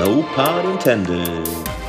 No pun intended.